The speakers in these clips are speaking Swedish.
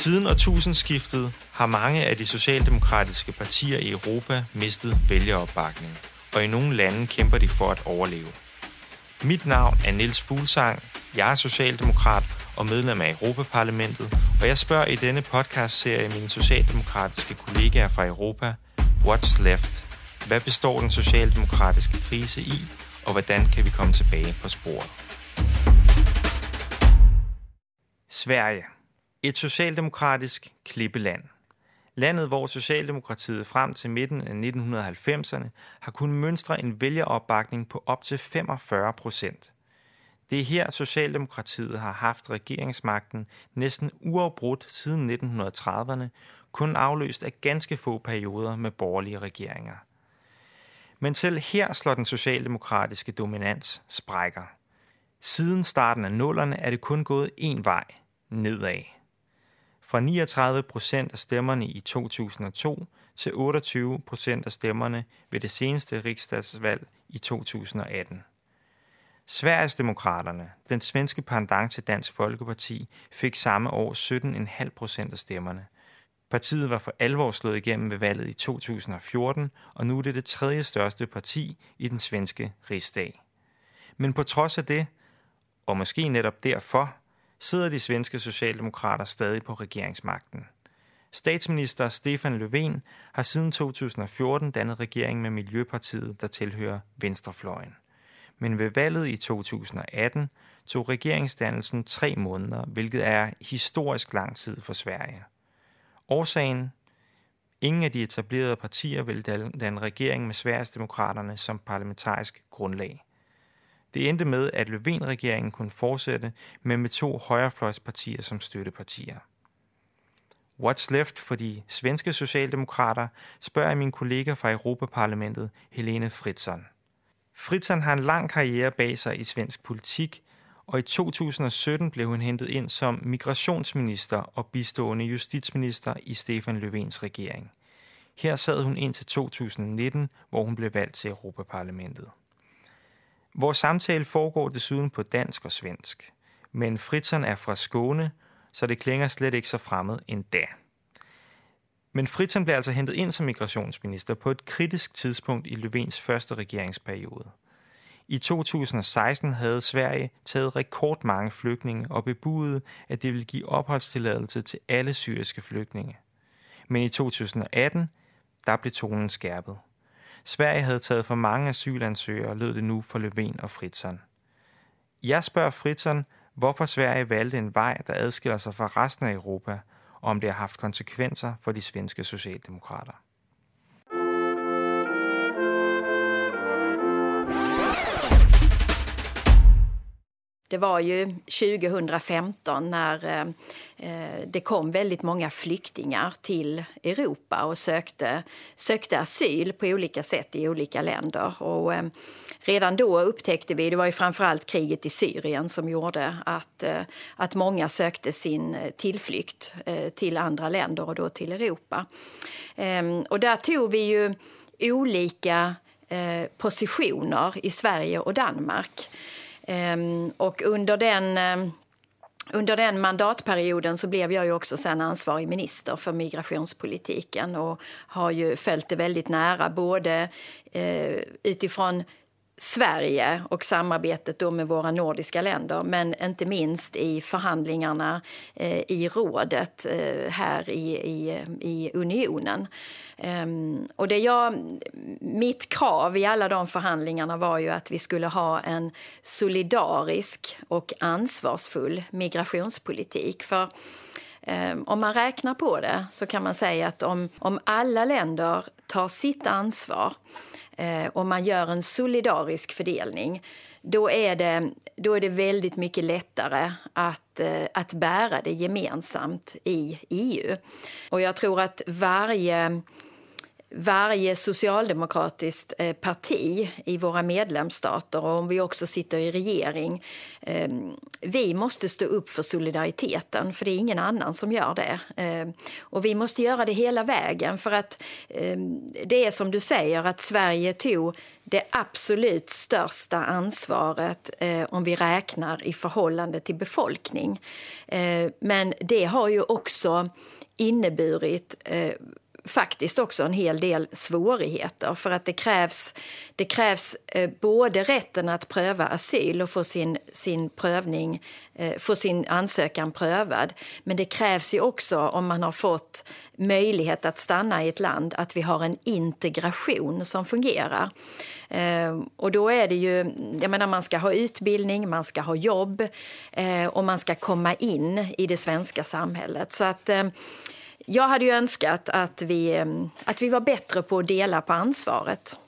Siden årtusindskiftet har mange af de socialdemokratiske partier i Europa mistet vælgeropbakning, og i nogle lande kæmper de for at overleve. Mit navn er Niels Fuglsang, jeg er socialdemokrat og medlem af Europaparlamentet, og jeg spørger i denne podcastserie mine socialdemokratiske kollegaer fra Europa, What's Left? Hvad består den socialdemokratiske krise i, og hvordan kan vi komme tilbage på sporet? Sverige. Et socialdemokratisk klippeland. Landet, hvor Socialdemokratiet frem til midten af 1990'erne har kunnet mønstre en vælgeropbakning på op til 45 procent. Det er her, Socialdemokratiet har haft regeringsmagten næsten uafbrudt siden 1930'erne, kun afløst af ganske få perioder med borgerlige regeringer. Men selv her slår den socialdemokratiske dominans sprækker. Siden starten af nullerne er det kun gået én vej, nedad. Fra 39 procent af stemmerne i 2002 til 28 procent af stemmerne ved det seneste riksdagsvalg i 2018. Sveriges Demokraterne, den svenske pendant til Dansk Folkeparti, fik samme år 17,5 procent af stemmerne. Partiet var for alvor slået igennem ved valget i 2014, og nu er det det tredje største parti i den svenske rigsdag. Men på trods af det, og måske netop derfor, sidder de svenske socialdemokrater stadig på regeringsmagten. Statsminister Stefan Löfven har siden 2014 dannet regering med Miljøpartiet, der tilhører Venstrefløjen. Men ved valget i 2018 tog regeringsdannelsen tre måneder, hvilket er historisk lang tid for Sverige. Årsagen? Ingen af de etablerede partier vil danne regering med Sveriges demokraterne som parlamentarisk grundlag. Det endte med, at Löfven-regeringen kunne fortsætte, men med to højrefløjspartier som støttepartier. What's left for de svenske socialdemokrater, spørger min kollega fra Europaparlamentet, Helene Fritzon. Fritzon har en lang karriere bag sig i svensk politik, og i 2017 blev hun hentet ind som migrationsminister og bistående justitsminister i Stefan Löfvens regering. Her sad hun indtil 2019, hvor hun blev valgt til Europaparlamentet. Vores samtale foregår desuden på dansk og svensk, men Fritzon er fra Skåne, så det klinger slet ikke så fremmed endda. Men Fritzon blev altså hentet ind som migrationsminister på et kritisk tidspunkt i Löfvens første regeringsperiode. I 2016 havde Sverige taget rekordmange flygtninge og bebudet, at det ville give opholdstilladelse til alle syriske flygtninge. Men i 2018, der blev tonen skærpet. Sverige havde taget for mange asylansøgere, lød det nu for Löfven og Fritzon. Jeg spørger Fritzon, hvorfor Sverige valgte en vej, der adskiller sig fra resten af Europa, og om det har haft konsekvenser for de svenske socialdemokrater. Det var ju 2015 när eh, det kom väldigt många flyktingar till Europa och sökte, sökte asyl på olika sätt i olika länder. Och eh, redan då upptäckte vi, det var ju framförallt kriget i Syrien som gjorde att, eh, att många sökte sin tillflykt till andra länder och då till Europa. Ehm, och där tog vi ju olika positioner i Sverige och Danmark. Ehm, och under den ehm, under den mandatperioden så blev jag ju också sen ansvarig minister för migrationspolitiken och har ju följt det väldigt nära både eh, utifrån Sverige och samarbetet då med våra nordiska länder men inte minst i förhandlingarna eh, i rådet eh, här i, i, i unionen. Um, och det jag, mitt krav i alla de förhandlingarna var ju att vi skulle ha en solidarisk och ansvarsfull migrationspolitik. För ehm, om man räknar på det så kan man säga att om, om alla länder tar sitt ansvar Eh, om och man gör en solidarisk fördelning då är det, då är det väldigt mycket lättare att, eh, att bära det gemensamt i EU. Och jag tror att varje varje socialdemokratiskt eh, parti i våra medlemsstater och om vi också sitter i regering. Ehm, vi måste stå upp för solidariteten, för det är ingen annan som gör det. Ehm, och vi måste göra det hela vägen, för att ehm, det är som du säger att Sverige tog det absolut största ansvaret eh, om vi räknar i förhållande till befolkning. Men det har ju också inneburit eh, faktiskt också en hel del svårigheter för att det krävs, det krävs eh, både rätten att pröva asyl och få sin, sin prövning, eh, få sin ansökan prövad. Men det krävs ju också om man har fått möjlighet att stanna i ett land att vi har en integration som fungerar. Eh, och då är det ju, jag menar man ska ha utbildning, man ska ha jobb och man ska komma in i det svenska samhället. Så att jag hade ju önskat att vi, mm, att vi var bättre på att dela på ansvaret.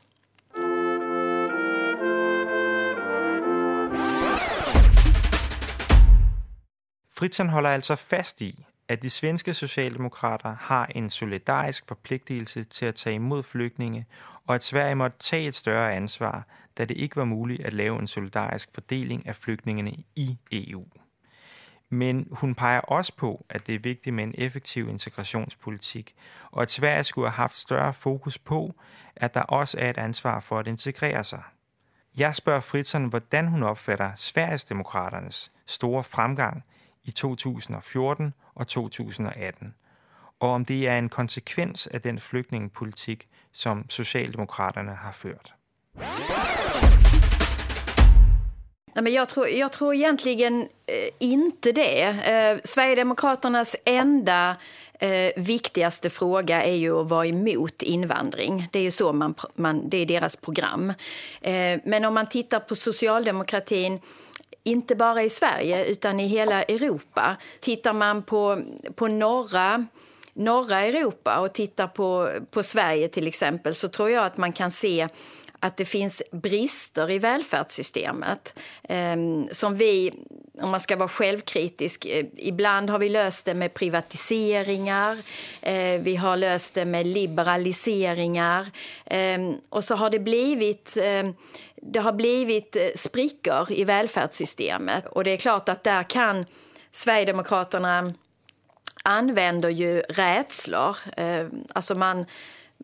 Fritzen håller alltså fast i, att de svenska socialdemokrater har en solidarisk förpliktelse till att ta emot flygtninge, och att Sverige måste ta ett större ansvar, där det inte var möjligt att lave en solidarisk fördelning av flyktingarna i EU. Men hun peger også på, at det er vigtigt med en effektiv integrationspolitik, og at Sverige skulle have haft større fokus på, at der også er et ansvar for at integrere sig. Jeg spørger Fritzon, hvordan hun opfatter Sverigesdemokraternes store fremgang i 2014 og 2018, og om det er en konsekvens af den flygtningepolitik, som Socialdemokraterne har ført. Nej, men jag, tror, jag tror egentligen eh, inte det. Eh, Sverigedemokraternas enda eh, viktigaste fråga är ju att vara emot invandring. Det är ju så man, man, det är deras program. Eh, men om man tittar på socialdemokratin inte bara i Sverige utan i hela Europa. Tittar man på, på norra norra Europa och tittar på, på Sverige till exempel så tror jag att man kan se att det finns brister i välfärdssystemet eh, som vi, om man ska vara självkritisk, eh, ibland har vi löst det med privatiseringar, eh, vi har löst det med liberaliseringar ehm, och så har det blivit ehm, det har blivit eh, sprickor i välfärdssystemet och det är klart att där kan Sverigedemokraterna använder ju rädslor. Eh, alltså man,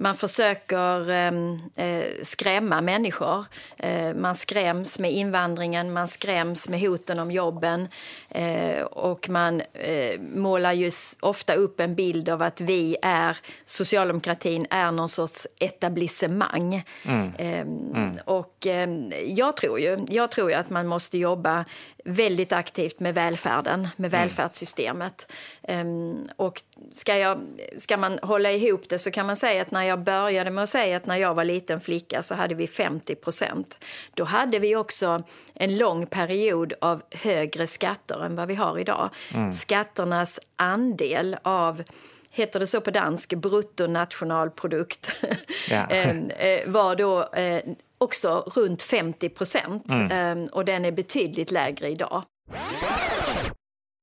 man försöker ehm, eh, skrämma människor. Eh, man skräms med invandringen, man skräms med hoten om jobben eh, och man eh, målar ju ofta upp en bild av att vi är, socialdemokratin är någon sorts etablissemang. Mm. Ehm, mm. Och ehm, jag tror ju, jag tror ju att man måste jobba väldigt aktivt med välfärden, med mm. välfärdssystemet. Um, och ska, jag, ska man hålla ihop det så kan man säga att när jag började med att säga att när jag var liten flicka så hade vi 50 procent. Då hade vi också en lång period av högre skatter än vad vi har idag. Mm. Skatternas andel av heter det så på dansk, bruttonationalprodukt, ja. Ehm, eh, var då eh, också runt 50 procent mm. Ehm, och den är betydligt lägre idag.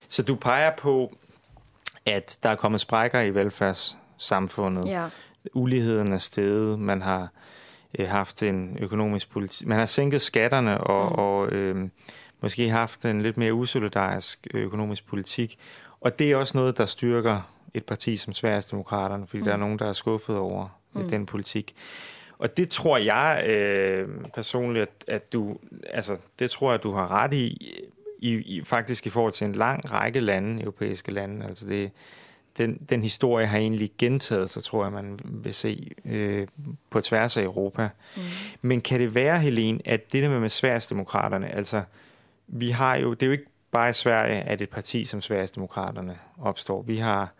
Så du peger på at der er kommet sprækker i velfærdssamfundet. Ja. Uligheden er steget, man har øh, haft en økonomisk politik, man har sænket skatterne og, mm. og øh, måske haft en lidt mere usolidarisk økonomisk politik. Og det er også noget, der styrker et parti som Sverigesdemokraterne, fordi mm. der er nogen, der er skuffet over mm. den politik. Og det tror jeg øh, personligt, at, at du, altså, det tror jeg, du har ret i, i, i, faktisk i forhold til en lang række lande, europæiske lande. Altså det, den, den historie har egentlig gentaget sig, tror jeg, man vil se øh, på tværs af Europa. Mm. Men kan det være, Helene, at det der med, med Sverigesdemokraterne, altså vi har jo, det er jo ikke bare i Sverige, at et parti som Sverigesdemokraterne opstår. Vi har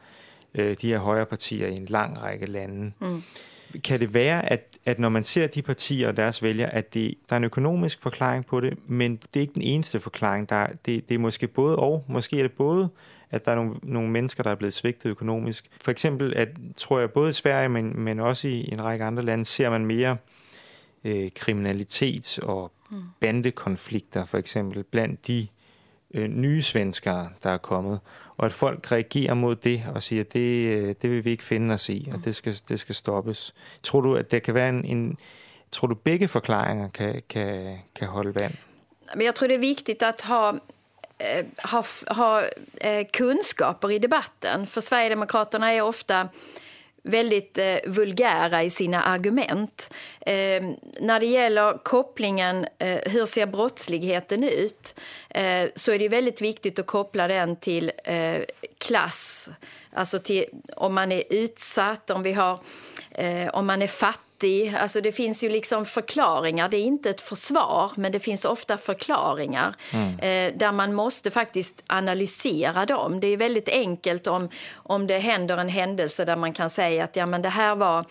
øh, de her højre partier i en lang række lande. Mm kan det være, at, at når man ser de partier og deres vælgere, at det, der er en økonomisk forklaring på det, men det er ikke den eneste forklaring. Der, det, det er måske både og. Måske er det både, at der er nogle, nogle mennesker, der er blevet svigtet økonomisk. For eksempel, at, tror jeg, både i Sverige, men, men også i en række andre lande, ser man mere øh, kriminalitet og mm. bandekonflikter, for eksempel, blandt de øh, nye svenskere, der er kommet, og at folk reagerer mod det og siger, at det, øh, det vil vi ikke finde os i, og det skal, det skal stoppes. Tror du, at der kan være en, en tror du begge forklaringer kan, kan, kan holde vand? Men jag tror det är viktigt att ha eh, ha, ha eh, kunskaper i debatten. För Sverigedemokraterna är ofta väldigt eh, vulgära i sina argument. Eh, när det gäller kopplingen, eh, hur ser brottsligheten ut, eh, så är det väldigt viktigt att koppla den till eh, klass. Alltså till om man är utsatt, om, vi har, eh, om man är fattig Alltså det finns ju liksom förklaringar. Det är inte ett försvar, men det finns ofta förklaringar mm. eh, där man måste faktiskt analysera dem. Det är väldigt enkelt om, om det händer en händelse där man kan säga att ja, men det här var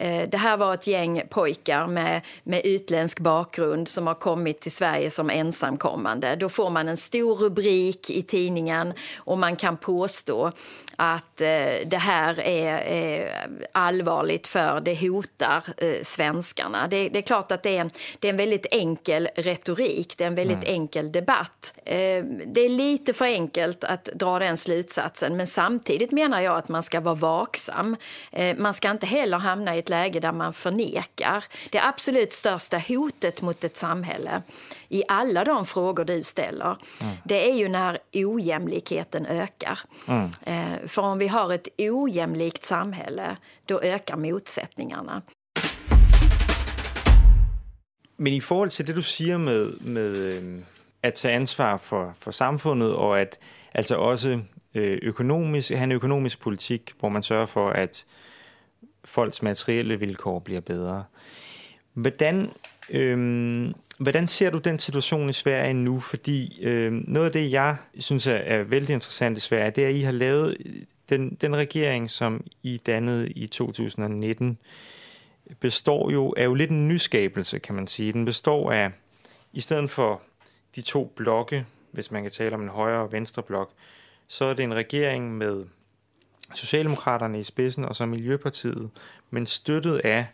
Eh, det här var ett gäng pojkar med, med utländsk bakgrund som har kommit till Sverige som ensamkommande. Då får man en stor rubrik i tidningen och man kan påstå att eh, det här är, är, allvarligt för det hotar eh, svenskarna. Det, det, är klart att det är, en, det är en väldigt enkel retorik, det är en väldigt mm. enkel debatt. Eh, det är lite för enkelt att dra den slutsatsen men samtidigt menar jag att man ska vara vaksam. Eh, man ska inte heller hamna i ett läge där man förnekar. Det absolut största hotet mot ett samhälle i alla de frågor du ställer, mm. det är ju när ojämlikheten ökar. Mm. För om vi har ett ojämlikt samhälle, då ökar motsättningarna. Men i förhållande till det, du säger med, med øh, att ta ansvar för, för samfundet, och att alltså också øh, økonomisk, have en økonomisk politik, hvor man sørger for, at folks materielle vilkår blir bedre. Hvordan, øhm, hvordan ser du den situation i Sverige nu? Fordi øhm, noget af det, jeg synes er, er vældig interessant i Sverige, det er, at I har lavet øh, den, den regering, som I dannede i 2019, består jo, er jo lidt en nyskabelse, kan man sige. Den består af, i stedet for de to blokke, hvis man kan tale om en højre og venstre blok, så er det en regering med Socialdemokraterne i spidsen og så Miljøpartiet, men støttet af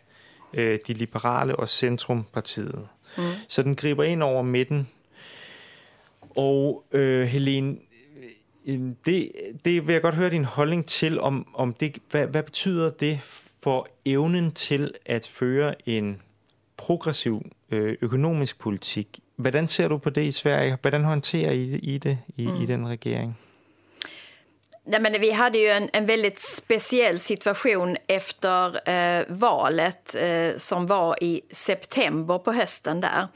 øh, de liberale og Centrumpartiet. Mm. Så den griber ind over midten. Og øh, Helene, øh, det, det vil jeg godt høre din holdning til, om, om det, hvad, hvad betyder det for evnen til at føre en progressiv øh, økonomisk politik? Hvordan ser du på det i Sverige? Hvordan håndterer I, I det i, mm. i den regering? Nej, men vi hade ju en, en väldigt speciell situation efter eh, valet eh, som var i september på hösten där.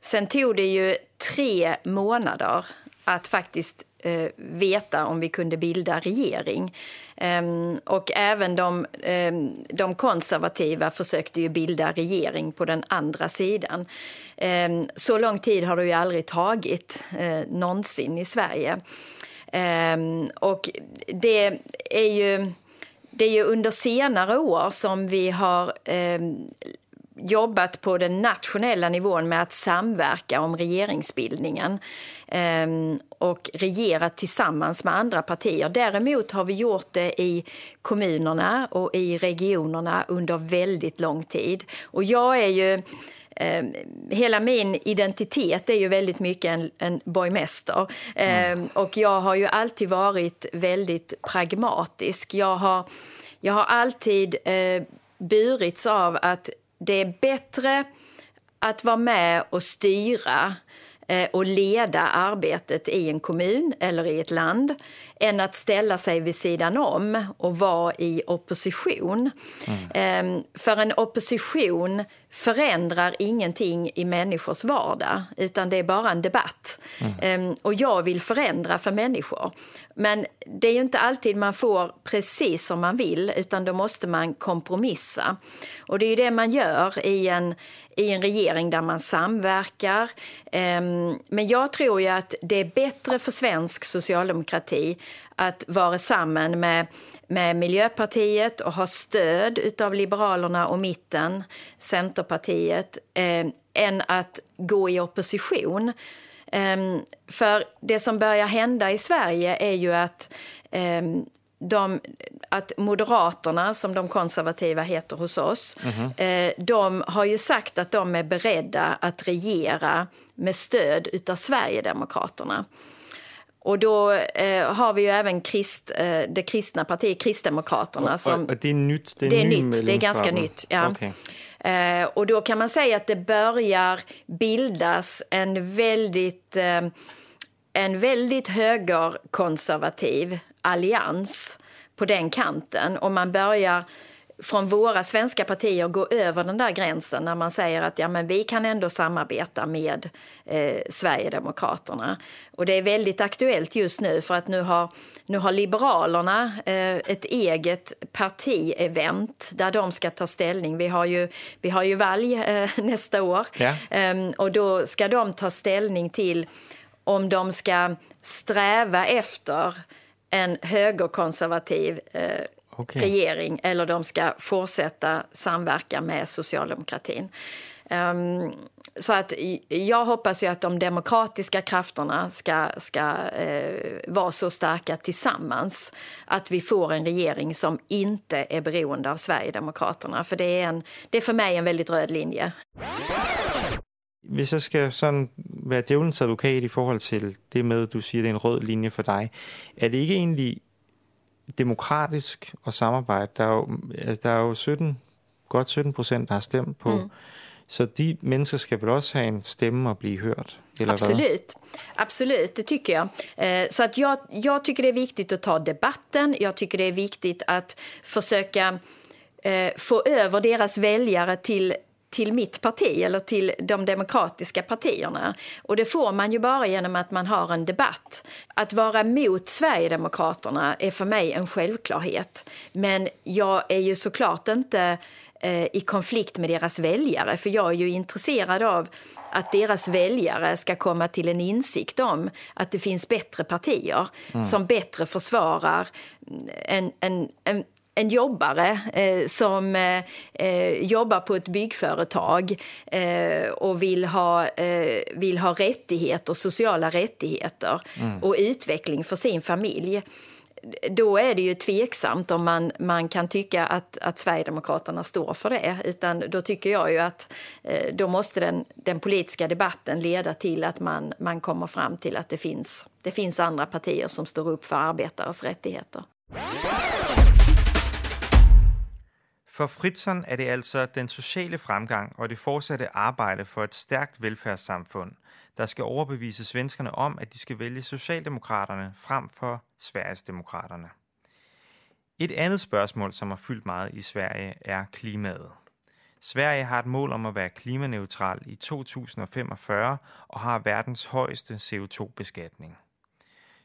Sen tog det ju tre månader att faktiskt eh, veta om vi kunde bilda regering. Ehm, och även de, eh, de konservativa försökte ju bilda regering på den andra sidan. Ehm, så lång tid har det ju aldrig tagit eh, någonsin i Sverige. Um, och det är ju det är ju under senare år som vi har um, jobbat på den nationella nivån med att samverka om regeringsbildningen um, och regera tillsammans med andra partier. Däremot har vi gjort det i kommunerna och i regionerna under väldigt lång tid. Och jag är ju eh, hela min identitet är ju väldigt mycket en, en borgmäster. Eh, mm. Och jag har ju alltid varit väldigt pragmatisk. Jag har, jag har alltid eh, burits av att det är bättre att vara med och styra Eh, och leda arbetet i en kommun eller i ett land än att ställa sig vid sidan om och vara i opposition. Mm. Ehm, för en opposition förändrar ingenting i människors vardag utan det är bara en debatt. Mm. Ehm, och jag vill förändra för människor. Men det är ju inte alltid man får precis som man vill utan då måste man kompromissa. Och det är ju det man gör i en, i en regering där man samverkar. Ehm, men jag tror ju att det är bättre för svensk socialdemokrati att vara samman med med Miljöpartiet och ha stöd av Liberalerna och mitten, Centerpartiet, eh, än att gå i opposition. Um, för det som börjar hända i Sverige är ju att um, de, att Moderaterna, som de konservativa heter hos oss, mm -hmm. eh, de har ju sagt att de är beredda att regera med stöd av Sverigedemokraterna. Och då eh, har vi ju även krist, eh, det kristna partiet Kristdemokraterna. Som, och, och det är nytt? Det är, det är nytt, det är ganska nytt. Ja. Okay. Eh, och då kan man säga att det börjar bildas en väldigt, eh, en väldigt högerkonservativ allians på den kanten. Och man börjar från våra svenska partier gå över den där gränsen när man säger att ja, men vi kan ändå samarbeta med eh, Sverigedemokraterna. Och det är väldigt aktuellt just nu för att nu har, nu har Liberalerna eh, ett eget partievent där de ska ta ställning. Vi har ju, vi har ju valg eh, nästa år ja. Ehm, och då ska de ta ställning till om de ska sträva efter en högerkonservativ eh, okay. regering eller de ska fortsätta samverka med socialdemokratin. Um, så att jag hoppas ju att de demokratiska krafterna ska, ska eh, vara så starka tillsammans att vi får en regering som inte är beroende av Sverigedemokraterna. För det är, en, det är för mig en väldigt röd linje. Hvis jeg skal sådan være djævelens advokat i forhold til det med, at du siger, det er en rød linje for dig, er det ikke egentlig demokratisk at samarbejde. Der er jo, altså, der er jo 17, godt 17 procent, der har stemt på. Mm. Så de mennesker ska väl också ha en stämma och bli hört? Absolut. Absolut, det tycker jag. Eh, så att jag, jag tycker det är viktigt att ta debatten. Jag tycker det är viktigt att försöka eh, få över deras väljare till till mitt parti eller till de demokratiska partierna. Och det får man ju bara genom att man har en debatt. Att vara mot Sverigedemokraterna är för mig en självklarhet. Men jag är ju såklart inte eh, i konflikt med deras väljare för jag är ju intresserad av att deras väljare ska komma till en insikt om att det finns bättre partier mm. som bättre försvarar en, en, en, en jobbare eh, som eh, eh, jobbar på ett byggföretag eh, och vill ha, eh, vill ha rättigheter, sociala rättigheter mm. och utveckling för sin familj då är det ju tveksamt om man, man kan tycka att, att Sverigedemokraterna står för det. Utan då tycker jag ju att eh, då måste den, den politiska debatten leda till att man, man kommer fram till att det finns, det finns andra partier som står upp för arbetares rättigheter. For Fritzon er det altså den sociale fremgang og det fortsatte arbejde for et stærkt velfærdssamfund, der skal overbevise svenskerne om, at de skal vælge Socialdemokraterne frem for Sverigesdemokraterne. Et andet spørgsmål, som har fyldt meget i Sverige, er klimaet. Sverige har et mål om at være klimaneutral i 2045 og har verdens højeste CO2-beskatning.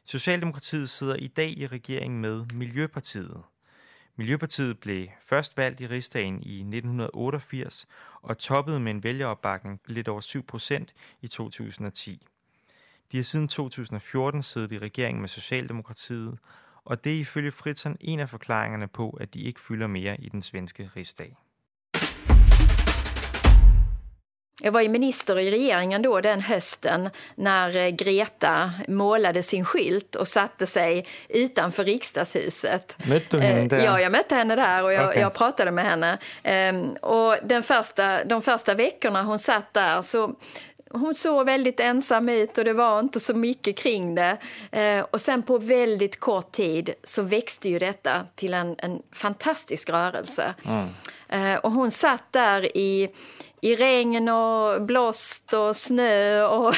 Socialdemokratiet sidder i dag i regeringen med Miljøpartiet – Miljøpartiet blev først valgt i rigsdagen i 1988 og toppede med en vælgeropbakning lidt over 7 procent i 2010. De har siden 2014 siddet i regering med Socialdemokratiet, og det er ifølge Fritzson en af forklaringerne på, at de ikke fylder mere i den svenske rigsdag. Jag var ju minister i regeringen då den hösten när eh, Greta målade sin skylt och satte sig utanför riksdagshuset. Mötte du henne eh, där? Ja, jag mötte henne där och jag, okay. jag pratade med henne. Ehm, och den första, de första veckorna hon satt där så hon såg väldigt ensam ut och det var inte så mycket kring det. Eh, och sen på väldigt kort tid så växte ju detta till en, en fantastisk rörelse. Mm. och hon satt där i i regn och blåst och snö och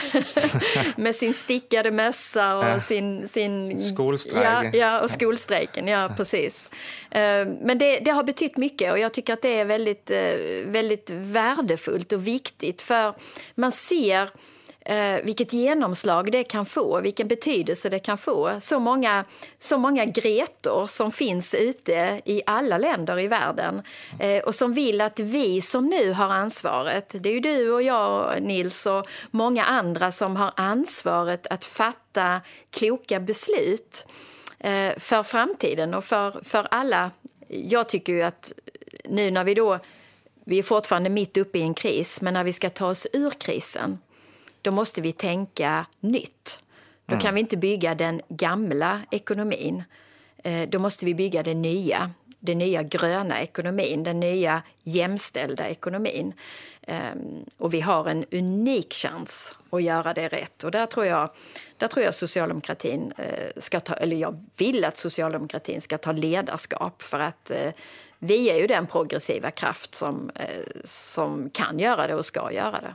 med sin stickade mössa och ja. sin... sin Skolstrejken. Ja, ja, och skolstrejken, ja precis. Eh, men det, det, har betytt mycket och jag tycker att det är väldigt, eh, väldigt värdefullt och viktigt för man ser eh, vilket genomslag det kan få, vilken betydelse det kan få. Så många, så många Gretor som finns ute i alla länder i världen eh, och som vill att vi som nu har ansvaret, det är ju du och jag Nils och många andra som har ansvaret att fatta kloka beslut eh, för framtiden och för, för alla. Jag tycker ju att nu när vi då vi är fortfarande mitt uppe i en kris, men när vi ska ta oss ur krisen då måste vi tänka nytt. Då mm. kan vi inte bygga den gamla ekonomin. Eh, då måste vi bygga den nya. den nya gröna ekonomin, den nya jämställda ekonomin. Ehm, och vi har en unik chans att göra det rätt. Och där tror jag, där tror jag socialdemokratin eh, ska ta, eller jag vill att socialdemokratin ska ta ledarskap för att eh, vi är ju den progressiva kraft som, som kan göra det och ska göra det.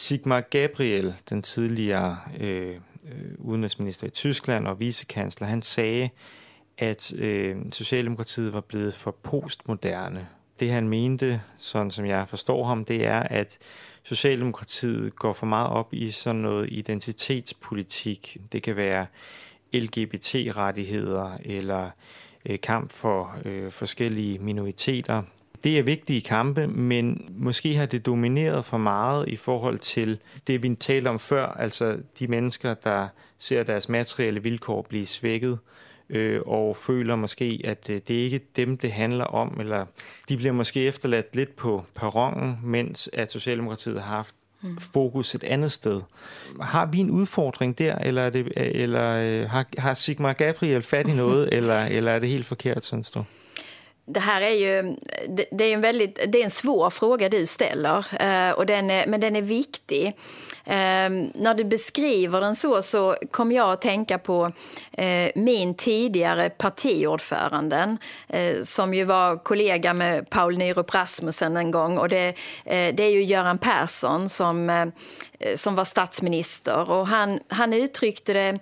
Sigmar Gabriel, den tidligere øh, øh, udenrigsminister i Tyskland og vicekansler, han sagde, at øh, Socialdemokratiet var blevet for postmoderne. Det han mente, sådan som jeg forstår ham, det er, at Socialdemokratiet går for meget op i sådan noget identitetspolitik. Det kan være LGBT-rettigheder eller øh, kamp for øh, forskellige minoriteter. Det er vigtige kampe, men måske har det domineret for meget i forhold til det, vi talte om før, altså de mennesker, der ser deres materielle vilkår blive svækket, øh, og føler måske, at øh, det er ikke dem, det handler om, eller de bliver måske efterladt lidt på perronen, mens at Socialdemokratiet har haft mm. fokus et andet sted. Har vi en udfordring der, eller, er det, eller øh, har, har Sigmar Gabriel fat i noget, eller, eller er det helt forkert, synes du? Det här är ju det, är en väldigt, det är en svår fråga du ställer, eh, och den är, men den är viktig. Um, när du beskriver den så, så kom jag att tänka på uh, min tidigare partiordföranden uh, som ju var kollega med Paul Nyrup Rasmussen en gång. Och det, uh, det är ju Göran Persson som, som var statsminister. Och han, han uttryckte det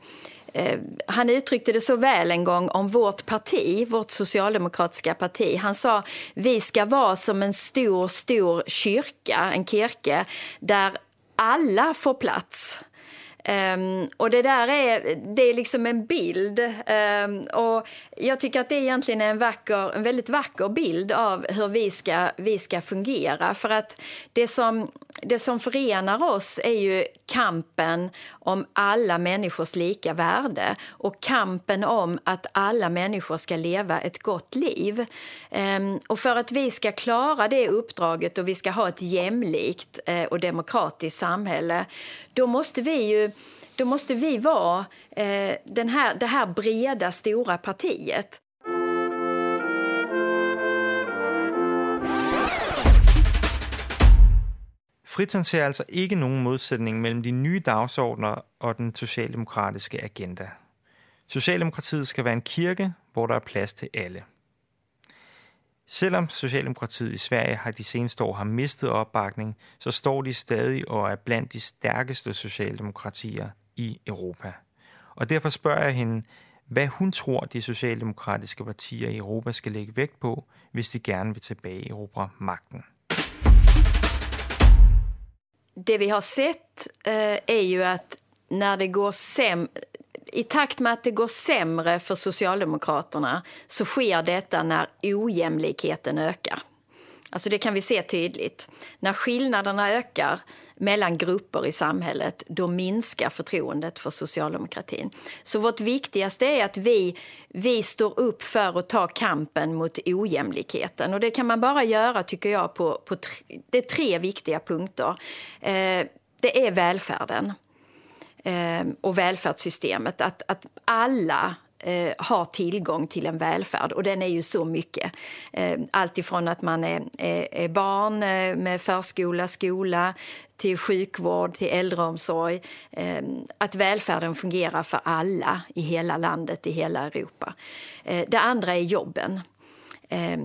Eh, han uttryckte det så väl en gång om vårt parti, vårt socialdemokratiska parti. Han sa vi ska vara som en stor, stor kyrka, en kirke, där alla får plats. Um, och det där är, det är liksom en bild. Um, och jag tycker att det egentligen är en, vacker, en väldigt vacker bild av hur vi ska, vi ska fungera. För att det som, det som förenar oss är ju kampen om alla människors lika värde och kampen om att alla människor ska leva ett gott liv. Ehm, och för att vi ska klara det uppdraget och vi ska ha ett jämlikt eh, och demokratiskt samhälle, då måste vi ju då måste vi vara eh, den här, det här breda, stora partiet. Fritzen ser altså ikke nogen modsætning mellem de nye dagsordner og den socialdemokratiske agenda. Socialdemokratiet skal være en kirke, hvor der er plads til alle. Selvom Socialdemokratiet i Sverige har de seneste år har mistet opbakning, så står de stadig og er blandt de stærkeste socialdemokratier i Europa. Og derfor spørger jeg hende, hvad hun tror, de socialdemokratiske partier i Europa skal lægge vægt på, hvis de gerne vil tilbage i Europa magten. Det vi har sett eh, är ju att när det går säm i takt med att det går sämre för Socialdemokraterna så sker detta när ojämlikheten ökar. Alltså det kan vi se tydligt. När skillnaderna ökar mellan grupper i samhället, då minskar förtroendet för socialdemokratin. Så vårt viktigaste är att vi, vi står upp för att ta kampen mot ojämlikheten. Och det kan man bara göra, tycker jag, på, på tre, det är tre viktiga punkter. Eh, det är välfärden eh, och välfärdssystemet. Att, att alla eh, har tillgång till en välfärd och den är ju så mycket. Eh, allt ifrån att man är, är, är barn eh, med förskola, skola till sjukvård, till äldreomsorg. Eh, att välfärden fungerar för alla i hela landet, i hela Europa. Eh, det andra är jobben. Eh,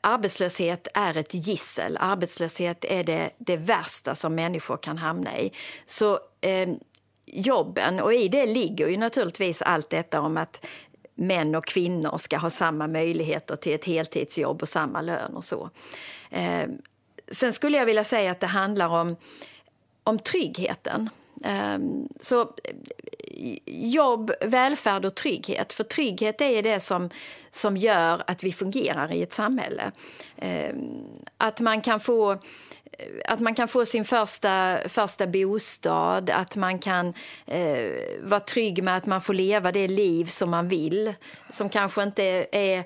arbetslöshet är ett gissel. Arbetslöshet är det, det värsta som människor kan hamna i. Så eh, jobben. Och i det ligger ju naturligtvis allt detta om att män och kvinnor ska ha samma möjligheter till ett heltidsjobb och samma lön och så. Eh, sen skulle jag vilja säga att det handlar om, om tryggheten. Eh, så eh, jobb, välfärd och trygghet. För trygghet är det som, som gör att vi fungerar i ett samhälle. Eh, att man kan få Eh, att man kan få sin första, första bostad, att man kan eh, vara trygg med att man får leva det liv som man vill, som kanske inte är,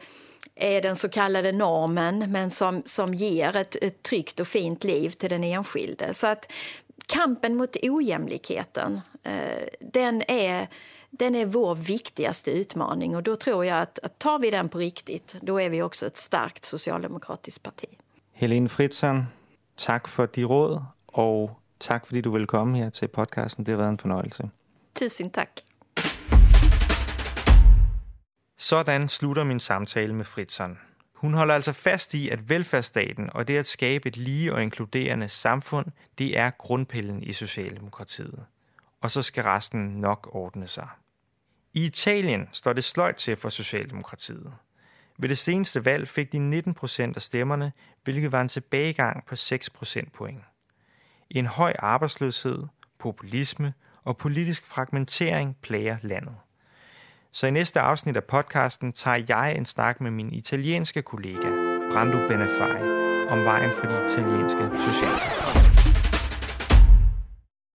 är den så kallade normen, men som, som ger ett, ett tryggt och fint liv till den enskilde. Så att kampen mot ojämlikheten, eh, den är den är vår viktigaste utmaning och då tror jag att, att tar vi den på riktigt, då är vi också ett starkt socialdemokratiskt parti. Helin Fritzen, tack för de råd och tack för att du ville komma här till podcasten. Det har varit en förnöjelse. Tusen tack. Sådan slutter min samtale med Fritzson. Hun holder altså fast i, at velfærdsstaten og det at skabe et lige og inkluderende samfund, det er grundpillen i Socialdemokratiet. Og så skal resten nok ordne sig. I Italien står det sløjt til for Socialdemokratiet. Ved det seneste valg fik de 19 procent af stemmerne, hvilket var en tilbagegang på 6 procentpoint. En høj arbejdsløshed, populisme og politisk fragmentering plager landet. Så i næste afsnit af podcasten tager jeg en snak med min italienske kollega, Brando Benefai, om vejen for de italienske socialdemokrater.